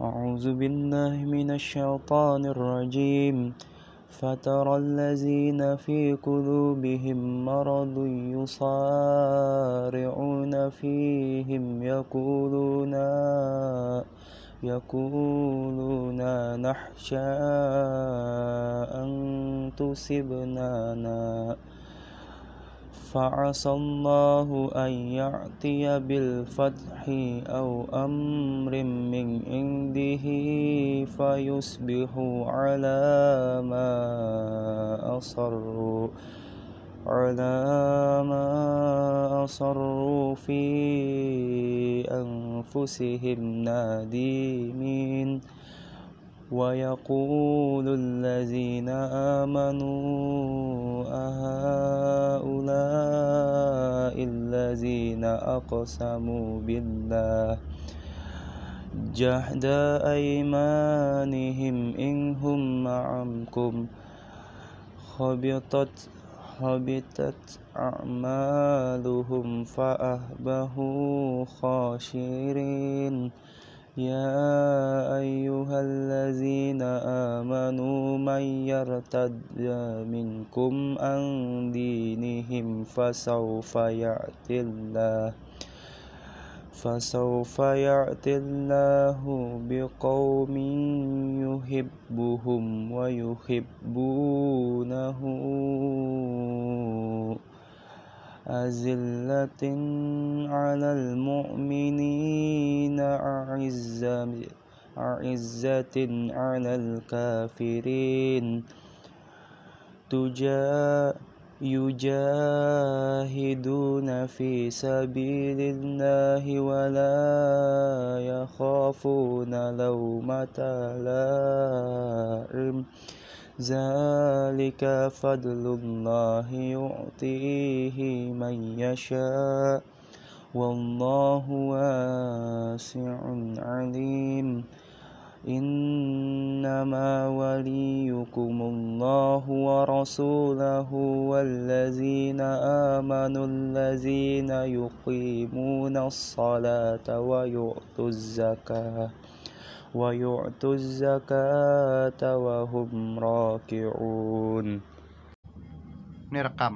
أعوذ بالله من الشيطان الرجيم. فترى الذين في قلوبهم مرض يصارعون فيهم يقولون يقولون نخشى أن تصبنا. فعسى الله أن يأتي بالفتح أو أمر من عنده فيصبحوا على ما أصروا على ما أصروا في أنفسهم نادمين. ويقول الذين آمنوا الذين أقسموا بالله جهد أيمانهم إن هم معكم خبطت حبطت أعمالهم فأهبهوا خاشرين يا من يرتد منكم عن دينهم فسوف يأتي الله فسوف يأتي الله بقوم يحبهم ويحبونه أذلة على المؤمنين أعزة أعزة على الكافرين تجا يجاهدون في سبيل الله ولا يخافون لومة لائم. ذلك فضل الله يؤتيه من يشاء. والله واسع عليم. إنما وليكم الله ورسوله والذين آمنوا الذين يقيمون الصلاة ويؤتوا الزكاة ويؤتوا الزكاة وهم راكعون. Rekam.